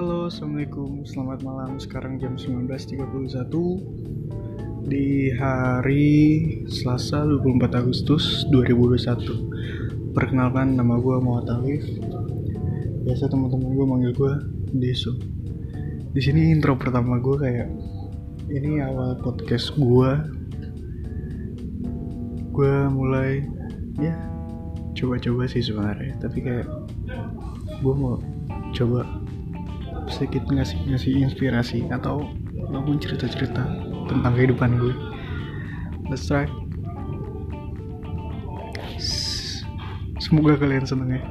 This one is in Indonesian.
Assalamualaikum. Selamat malam. Sekarang jam 19.31 Di hari Selasa 24 Agustus 2021 Perkenalkan nama gue Muhammad Alif. Biasa teman-teman gue manggil gue Deso. Di sini intro pertama gue kayak Ini awal podcast gue Gue mulai Ya Coba-coba sih sebenarnya. Tapi kayak Gue mau coba sedikit ngasih ngasih inspirasi atau maupun cerita-cerita tentang kehidupan gue. Let's try. Semoga kalian seneng ya.